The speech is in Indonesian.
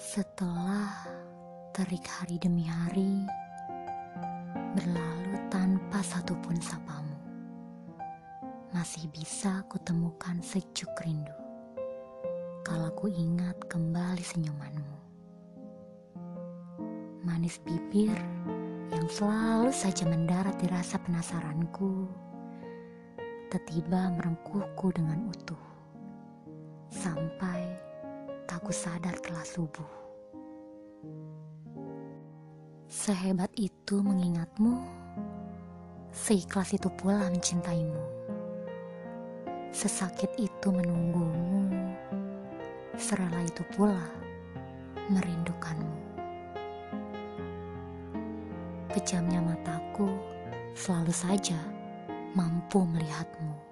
Setelah terik hari demi hari berlalu tanpa satupun sapamu, masih bisa kutemukan sejuk rindu. Kalau ku ingat kembali senyumanmu, manis bibir yang selalu saja mendarat dirasa penasaranku tiba merengkuhku dengan utuh sampai tak ku sadar telah subuh. Sehebat itu mengingatmu, seikhlas itu pula mencintaimu. Sesakit itu menunggumu, serela itu pula merindukanmu. Pejamnya mataku selalu saja mampu melihatmu.